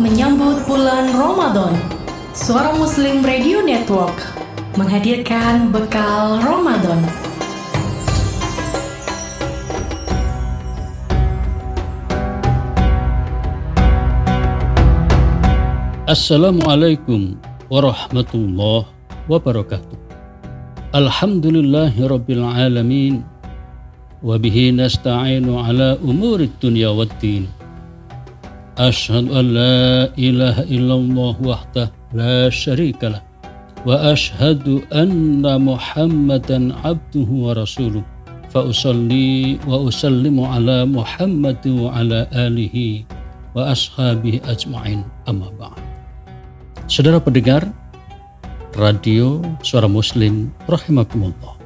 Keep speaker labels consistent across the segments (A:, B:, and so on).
A: Menyambut bulan Ramadan, Suara Muslim Radio Network menghadirkan bekal Ramadan.
B: Assalamualaikum warahmatullahi wabarakatuh. Alhamdulillahi rabbil alamin. Wabihi nasta'inu ala umuri dunya waddin. Illallah wahdah la syarika lah. Wa ashhadu anna muhammadan abduhu wa rasuluh. Fa usalli wa usallimu ala muhammadin wa ala alihi wa ashabihi ajma'in amma. Saudara pendengar radio Suara Muslim rahimakumullah.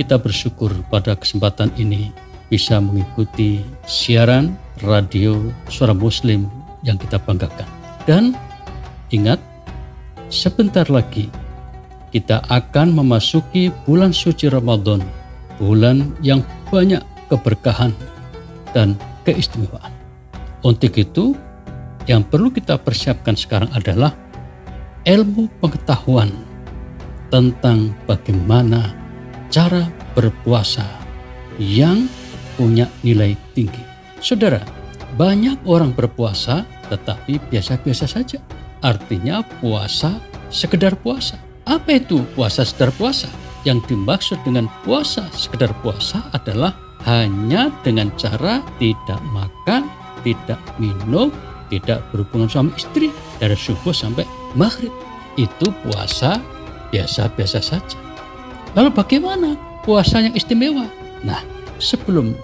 B: Kita bersyukur pada kesempatan ini bisa mengikuti siaran radio Suara Muslim yang kita banggakan. Dan ingat, sebentar lagi kita akan memasuki bulan suci Ramadan, bulan yang banyak keberkahan dan keistimewaan. Untuk itu, yang perlu kita persiapkan sekarang adalah ilmu pengetahuan tentang bagaimana cara berpuasa yang punya nilai tinggi. Saudara, banyak orang berpuasa tetapi biasa-biasa saja. Artinya puasa sekedar puasa. Apa itu puasa sekedar puasa? Yang dimaksud dengan puasa sekedar puasa adalah hanya dengan cara tidak makan, tidak minum, tidak berhubungan suami istri dari subuh sampai maghrib. Itu puasa biasa-biasa saja. Lalu bagaimana puasa yang istimewa? Nah, sebelum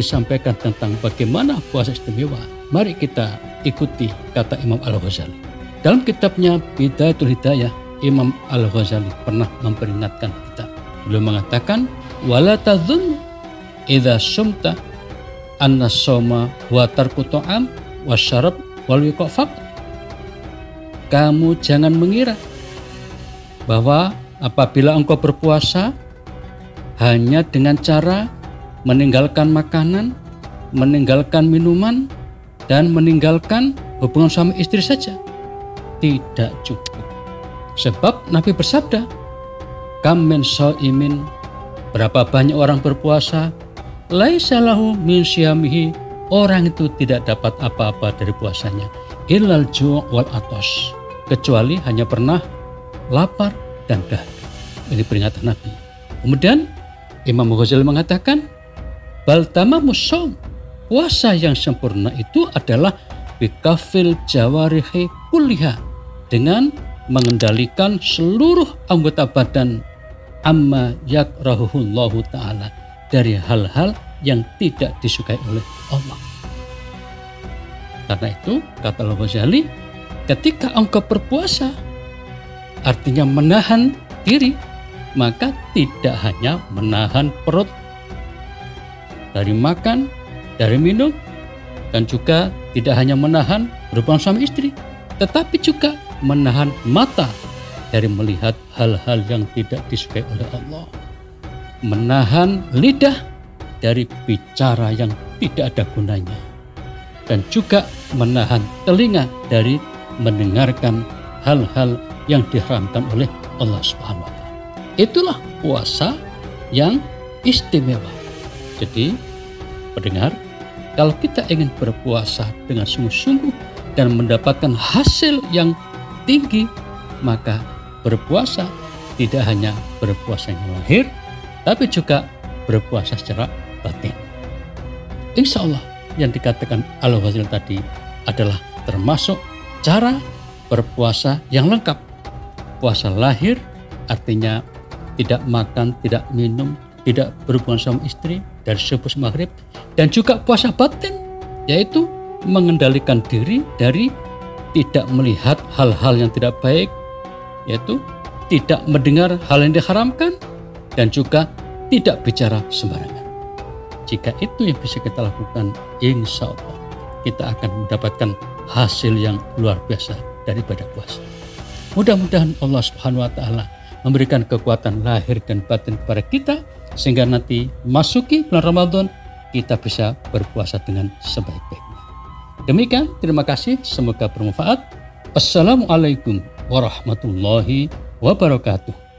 B: disampaikan tentang bagaimana puasa istimewa, mari kita ikuti kata Imam Al-Ghazali. Dalam kitabnya Bidayatul Hidayah, Imam Al-Ghazali pernah memperingatkan kita. Beliau mengatakan, "Wala tadzun idza sumta anna soma wa tarku wa syarab wal Kamu jangan mengira bahwa apabila engkau berpuasa hanya dengan cara meninggalkan makanan, meninggalkan minuman, dan meninggalkan hubungan suami istri saja. Tidak cukup. Sebab Nabi bersabda, Kam min imin berapa banyak orang berpuasa, laisalahu min syamihi, orang itu tidak dapat apa-apa dari puasanya, illal ju' wal atos kecuali hanya pernah lapar dan dahaga. Ini peringatan Nabi. Kemudian Imam Ghazali mengatakan, Baltama musom, puasa yang sempurna itu adalah bikafil jawarihi kuliha dengan mengendalikan seluruh anggota badan amma yakrahuhullahu ta'ala dari hal-hal yang tidak disukai oleh Allah. Karena itu, kata Al-Ghazali, Ketika engkau berpuasa, artinya menahan diri, maka tidak hanya menahan perut dari makan, dari minum, dan juga tidak hanya menahan berhubungan suami istri, tetapi juga menahan mata dari melihat hal-hal yang tidak disukai oleh Allah. Menahan lidah dari bicara yang tidak ada gunanya. Dan juga menahan telinga dari mendengarkan hal-hal yang diharamkan oleh Allah Subhanahu wa taala. Itulah puasa yang istimewa. Jadi, pendengar, kalau kita ingin berpuasa dengan sungguh-sungguh dan mendapatkan hasil yang tinggi, maka berpuasa tidak hanya berpuasa yang lahir, tapi juga berpuasa secara batin. Insya Allah yang dikatakan Al-Ghazali tadi adalah termasuk cara berpuasa yang lengkap. Puasa lahir artinya tidak makan, tidak minum, tidak berhubungan sama istri dari subuh maghrib dan juga puasa batin yaitu mengendalikan diri dari tidak melihat hal-hal yang tidak baik yaitu tidak mendengar hal yang diharamkan dan juga tidak bicara sembarangan. Jika itu yang bisa kita lakukan, insya Allah kita akan mendapatkan hasil yang luar biasa daripada puasa. Mudah-mudahan Allah Subhanahu wa taala memberikan kekuatan lahir dan batin kepada kita sehingga nanti masuki bulan Ramadan kita bisa berpuasa dengan sebaik-baiknya. Demikian, terima kasih. Semoga bermanfaat. Assalamualaikum warahmatullahi wabarakatuh.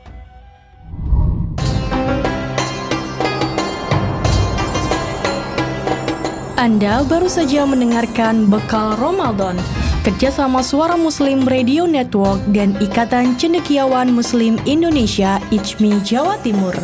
A: Anda baru saja mendengarkan Bekal Ramadan kerjasama Suara Muslim Radio Network dan Ikatan Cendekiawan Muslim Indonesia ICMI Jawa Timur.